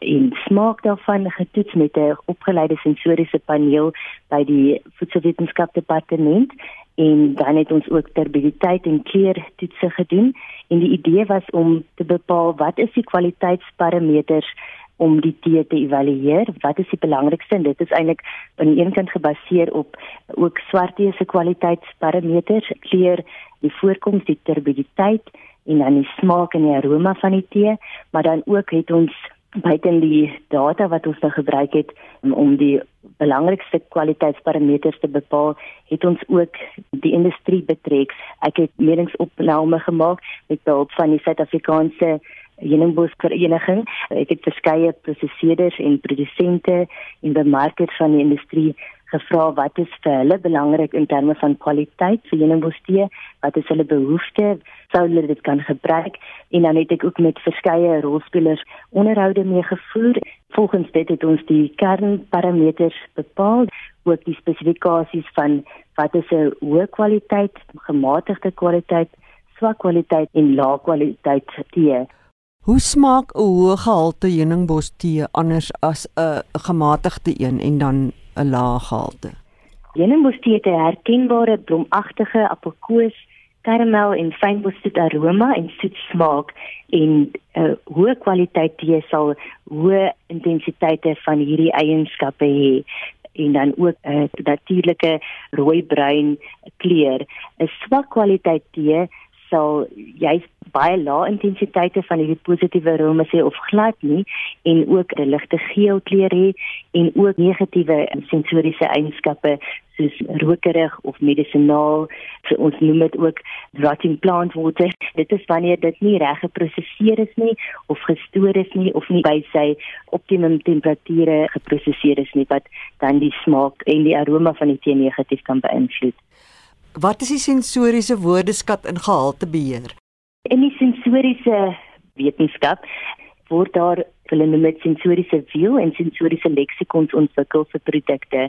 en smaak daarvan getoets met 'n opgeleide sensoriese paneel by die voedselwetenskap departement en dan het ons ook terbiediteit en kleur toetse gedoen. En die idee was om te bepaal wat is die kwaliteitsparameters om die tee te evalueer. Wat is die belangrikste? En dit is eintlik aan die een kant gebaseer op ook swart tee se kwaliteitsparameters kleur die voorkoms die turbiditeit en dan die smaak en die aroma van die tee. Maar dan ook het ons buiten die data wat ons nou gebruik het om die belangrikste kwaliteitsparameters te bepaal, het ons ook die industrie betrek. Ek het meningsopname gemaak met behulp van die Suid-Afrikaanse Heuningboskvereniging. Ek het verskeie prosesseerders en produsente en bemarkers van die industrie gevra wat is vir hulle belangrik in terme van kwaliteit vir heuningbostee, wat is hulle behoeftes, sou hulle dit kan gebruik en dan het ek ook met verskeie rolspelers onderhoude mee gevoer. Volgens dit het ons die kernparameters bepaal, ook die spesifikasies van wat is 'n hoë kwaliteit, gematigde kwaliteit, swak kwaliteit en lae kwaliteit tee. Hoe smaak 'n hoë gehalte heuningbostee anders as 'n gematigde een en dan 'n lae gehalte. Heuningbostee het 'n herkenbare blomagtige appelkoos, karamel en fynbossoet aroma en soet smaak en 'n uh, hoë kwaliteit tee sal hoë intensiteite van hierdie eienskappe hê en dan ook 'n uh, natuurlike rooi-bruin kleur. 'n Swak kwaliteit tee sal juist baie lae intensiteite van hierdie positiewe aroma sê of glad nie en ook 'n ligte geel kleur hê en ook negatiewe sensoriese eienskappe soos rokerig of medisinaal. So ons noem dit ook rotting plant water. Dit is wanneer dit nie reg geproseseer is nie of gestoor is nie of nie by sy optimum temperature geproseseer is nie wat dan die smaak en die aroma van die tee negatief kan beïnvloed Wat is die sensoriese woordeskat in gehaltebeheer? In die sensoriese wetenskap word daar hulle noem dit sensoriese wiel en sensoriese leksikons ontwikkel vir produkte.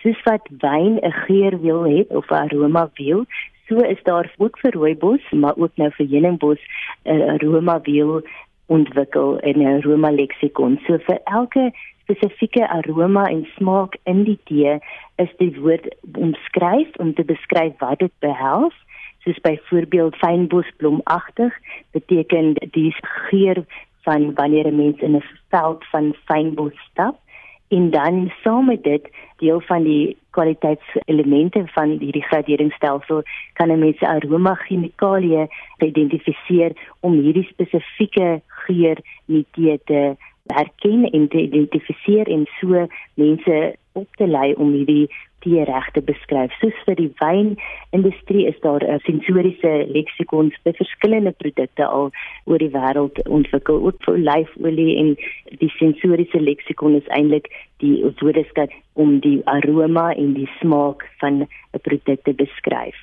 Soos wat wyn 'n geurwiel het of 'n aroma wiel, so is daar ook vir rooibos, maar ook nou vir heuningbos 'n aroma wiel ontwikkel in 'n aroma leksikon. So vir elke spesifieke aroma en smaak in die tee is die woord omskryf om te beskryf wat dit behels. Soos byvoorbeeld fynbosblomagtig beteken die geur van wanneer 'n mens in 'n veld van fynbos stap en dan saam met dit deel van die kwaliteitselemente van hierdie graderingsstelsel kan 'n mens aroma chemikalieë identifiseer om hierdie spesifieke geur nie te herken en te identifiseer en so mense op te lei om hierdie tee reg te beskryf. Soos vir die wynindustrie is daar 'n sensoriese leksikons vir verskillende produkte al oor die wêreld ontwikkel, ook vir olyfolie en die sensoriese leksikon is eintlik die woordeskat om die aroma en die smaak van 'n produk te beskryf.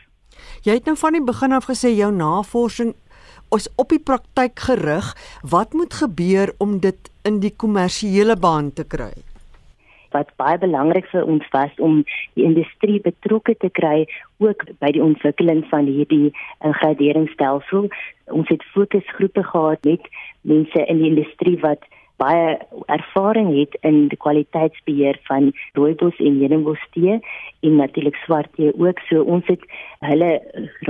Jy het nou van die begin af gesê jou navorsing is op die praktyk gerig. Wat moet gebeur om dit in die kommersiële baan te kry? wat baie belangrik vir ons was om die industrie betrokke te kry ook by die ontwikkeling van hierdie uh, graderingsstelsel. Ons het fokusgroepe gehad met mense in die industrie wat baie ervaring het in die kwaliteitsbeheer van rooibos en heuningbos tee en natuurlik swart tee ook. So ons het hulle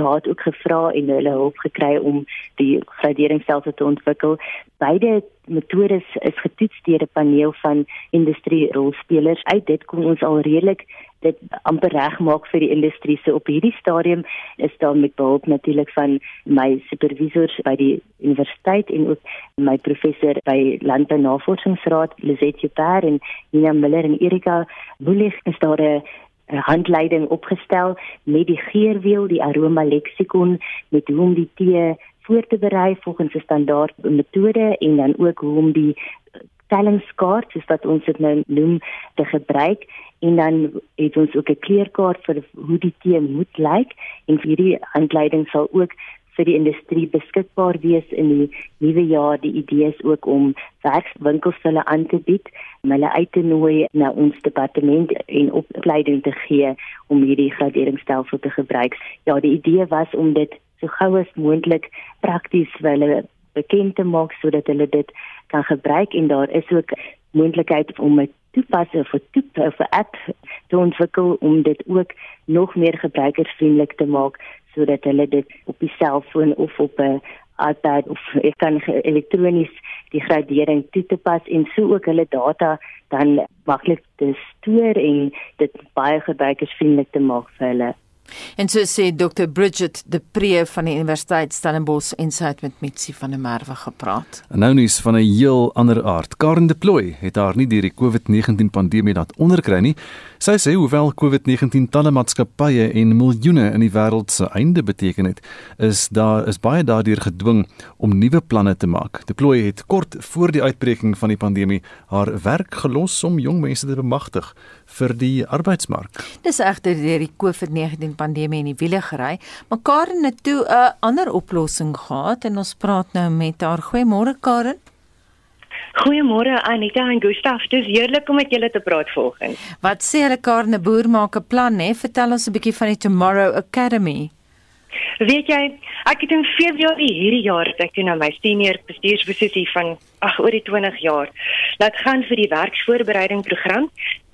raad ook gevra en hulle hulp gekry om die graderingsstelsel te ontwikkel. Beide metodes is getoets deur 'n paneel van industrie rolspelers. Uit dit kom ons al redelik dit amper regmaak vir die industrie. So op hierdie stadium is daar met behulp natuurlik van my supervisors by die universiteit en ook my professor by Landbou Navorsingsraad Lizette Jubber en Nina Miller en Erika Boelig is daar 'n handleiding opgestel met die geurwiel, die aroma leksikon met hoe om die tee voor te berei volgens 'n standaard metode en dan ook hoe om die tellingskaart soos wat ons dit nou noem te gebruik en dan het ons ook 'n kleurkaart vir hoe die tee moet lyk en hierdie handleiding sal ook vir die industrie beskikbaar wees in die nuwe jaar. Die idee is ook om werkswinkels hulle aan te bied, om hulle uit te nooi na ons departement en opleiding te gee om hierdie graderingsstelsel te gebruik. Ja, die idee was om dit so gou as moontlik prakties vir hulle bekend te maak sodat hulle dit kan gebruik en daar is ook moontlikheid om 'n toepassing vir toep vir app te ontwikkel om dit ook nog meer gebruikersvriendelik te maak sodat hulle dit op die selfoon of op 'n iPad of ek kan elektronies die gradering toe te pas en so ook hulle data dan maklik te stoor en dit baie gebruikersvriendelik te maak vir hulle. En so sê Dr Bridget de Pre van die Universiteit Stellenbosch en sy het met Mitsi van der Merwe gepraat. En nou nuus van 'n heel ander aard. Karen de Plooi het haar nie deur die COVID-19 pandemie laat onderkry nie. Sy sê hoewel COVID-19 talle maatskappye en miljoene in die wêreld se einde beteken het, is daar is baie daardeur gedwing om nuwe planne te maak. De Plooi het kort voor die uitbreking van die pandemie haar werk gelos om jong mense te bemagtig vir die arbeidsmark. Dis egter deur die COVID-19 pandemie in die wiele gery, maar Karen het toe 'n ander oplossing gehad en ons praat nou met haar. Goeiemôre Karen. Goeiemôre Anita en Gustaf. Dis heerlik om met julle te praat vanoggend. Wat sê hulle Karen, 'n boer maak 'n plan, hè? Vertel ons 'n bietjie van die Tomorrow Academy. Weet jy, ek het in Februarie hierdie jaar ek toe na my senior bestuursposisie van ag oor die 20 jaar laat gaan vir die werksvoorbereiding program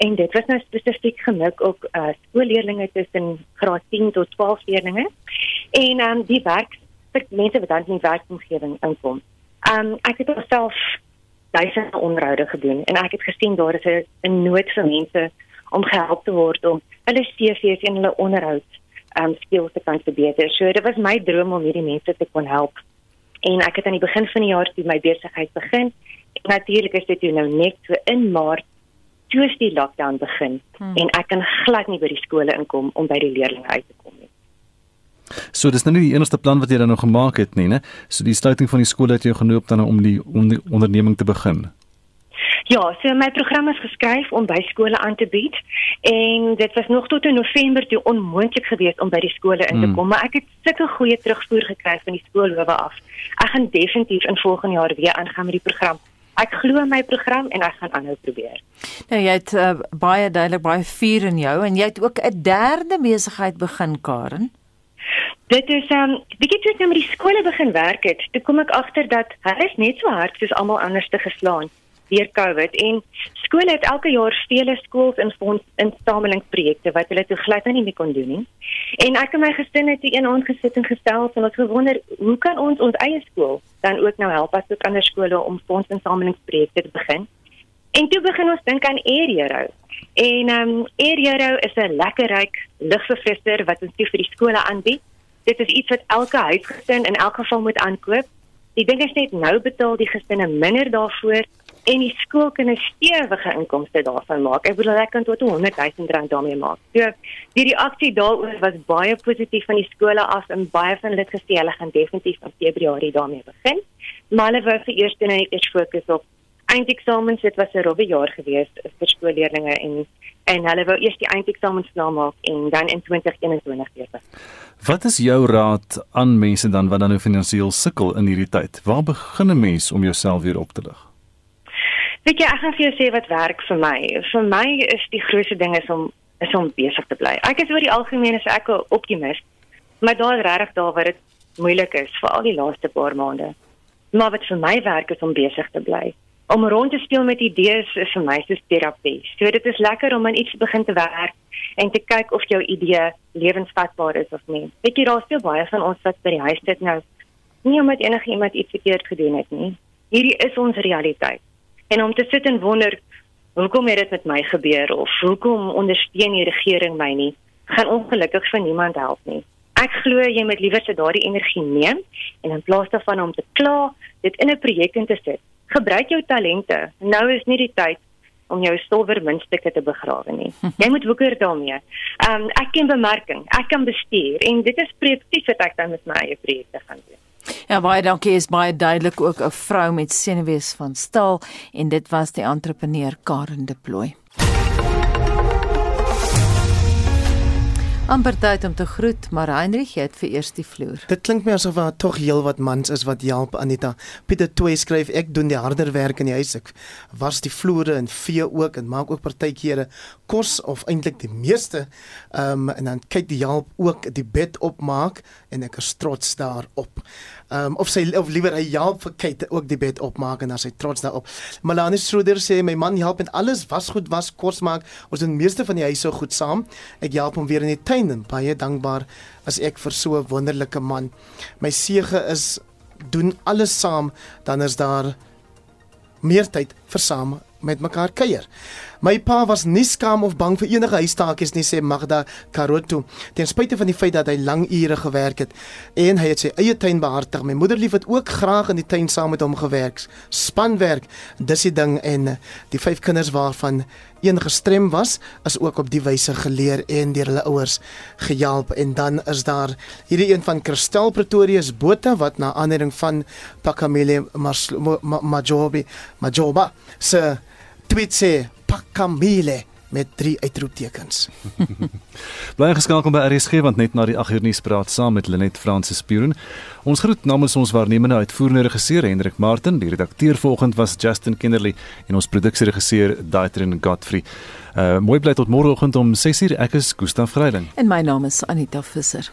en dit was nou spesifiek gemik op uh, skoolleerders tussen graad 10 tot 12 leerders en um, die werk vir mense wat dan in werkomgewing inkom. Um ek het self duisende onderhoude gedoen en ek het gesien daar is 'n nood vir mense om gehelp te word om hulle CV's en hulle onderhoud um skills te kan verbeter. So dit was my droom om hierdie mense te kon help. En ek het aan die begin van die jaar toe my besigheid begin. En natuurlik is dit nou net so in Maart toe die lockdown begin hmm. en ek kan glad nie by die skole inkom om by die leerders uit te kom nie. So dis nou nie die enigste plan wat jy dan nog gemaak het nie, né? So die sluiting van die skole het jou genoop dan om die, om die onderneming te begin. Ja, so my program is geskryf om by skole aan te bied en dit was nog tot in November toe onmoontlik geweest om by die skole in te hmm. kom, mm. maar ek het sulke goeie terugvoer gekry van die skoolhowe af. Ek gaan definitief in volgende jaar weer aangaan met die program. Ek glo my program en ek gaan aanhou probeer. Nou jy het uh, baie duidelik baie vuur in jou en jy het ook 'n derde besigheid begin, Karen. Dit is um bietjie toe ek nou met die skole begin werk het, toe kom ek agter dat hulle is net so hard soos almal anders te geslaan deur COVID en skole het elke jaar vele skools in fonds instamelingsprojekte wat hulle toe glad nie meer kon doen nie. En ek en my gesin het hier een aangesit en gestel en ons gewonder hoe kan ons ons eie skool dan ook nou help as ook ander skole om fonds instamelingsprojekte te begin. En toe begin ons dink aan Air Hero. En ehm um, Air Hero is 'n lekker ryk lugverfrisser wat ons toe vir die skole aanbied. Dit is iets wat elke huisgesin in elk geval moet aankoop. Die ding is net nou betaal die gesinne minder daarvoor en die skool kan 'n stewige inkomste daarvan maak. Ek bedoel ek kan tot 100 000 rand daarmee maak. So die reaksie daaroor was baie positief van die skole af en baie van hulle het gesê hulle gaan definitief in Februarie daarmee begin. Maar hulle wou vir eers net eers fokus op eindeksamens. Dit was 'n rowwe jaar gewees vir skoolleerders en en hulle wou eers die eindeksamens klaarmaak en dan in 2021 weer. Wat is jou raad aan mense dan wat dan nou finansiëel sukkel in hierdie tyd? Waar begin 'n mens om jouself weer op te lig? Weet jy, ek gaan vir jou sê wat werk vir my. Vir my is die grootste ding is om is om besig te bly. Ek is oor die algemeen is ek 'n optimis, maar daar is regtig daar waar dit moeilik is vir al die laaste paar maande. Maar wat vir my werk is om besig te bly. Om rond te speel met idees is vir my soos terapie. So dit is lekker om aan iets te begin te werk en te kyk of jou idee lewensvatbaar is of nie. Weet jy, daar's veel baie van ons wat by die huis sit nou nie omdat enigiemand iets verkeerd gedoen het nie. Hierdie is ons realiteit. En om te sit en wonder hoekom het dit met my gebeur of hoekom ondersteun die regering my nie, gaan ongelukkig vir niemand help nie. Ek glo jy moet liewer se daardie energie neem en in plaas daarvan om te kla, dit in 'n projek in te sit. Gebruik jou talente. Nou is nie die tyd om jou silwer muntstukke te begrawe nie. Jy moet woeker daarmee. Ehm um, ek ken bemarking, ek kan bestuur en dit is projektief wat ek dan met my eie projekte gaan doen. Ja, baie dankie is baie duidelik ook 'n vrou met senuwees van staal en dit was die entrepreneur Karen de Plooi. Amper tyd om te groet, maar Heinrich het vir eers die vloer. Dit klink my asof daar tog heel wat mans is wat help Anita. Pieter Toy skryf ek doen die harder werk in die huis. Ek was die vloere en vee ook en maak ook partykeere kos of eintlik die meeste. Ehm um, en dan kyk die help ook die bed opmaak en ek is trots daarop. Um, of sy of liewer hy help vir Kate ook die bed opmaak en dan sy trots daarop. Melanie Schroeder sê my man help met alles, was goed, was kos maak. Ons doen meeste van die huis so goed saam. Ek help hom weer in die tuin en baie dankbaar as ek vir so 'n wonderlike man. My sege is doen alles saam, dan is daar meer tyd vir saam met mekaar kuier. My pa was nie skaam of bang vir enige huistaakies nie sê Magda Karoto. Ten spyte van die feit dat hy lang ure gewerk het en hy het sy eie tuin behartig. My moederlief het ook graag in die tuin saam met hom gewerk. Spanwerk, dis die ding en die vyf kinders waarvan een gestrem was, is ook op die wyse geleer en deur hulle ouers gehelp en dan is daar hierdie een van Kristel Pretorius Botha wat na aanleiding van Pakamele Majobi Majoba se tweet sê Pakamele met drie uitroeptekens. Bly geskakel by RSG want net na die 8 uur nuus praat saam met Lenet Fransis Puren. Ons groet namens ons waarnemende uitvoerende regisseur Hendrik Martin, die redakteur vanoggend was Justin Kinderly en ons produksieregisseur Daitrin Godfrey. Uh mooi bly tot môreoggend om 6uur. Ek is Gustaf Greiling. En my naam is Anita Visser.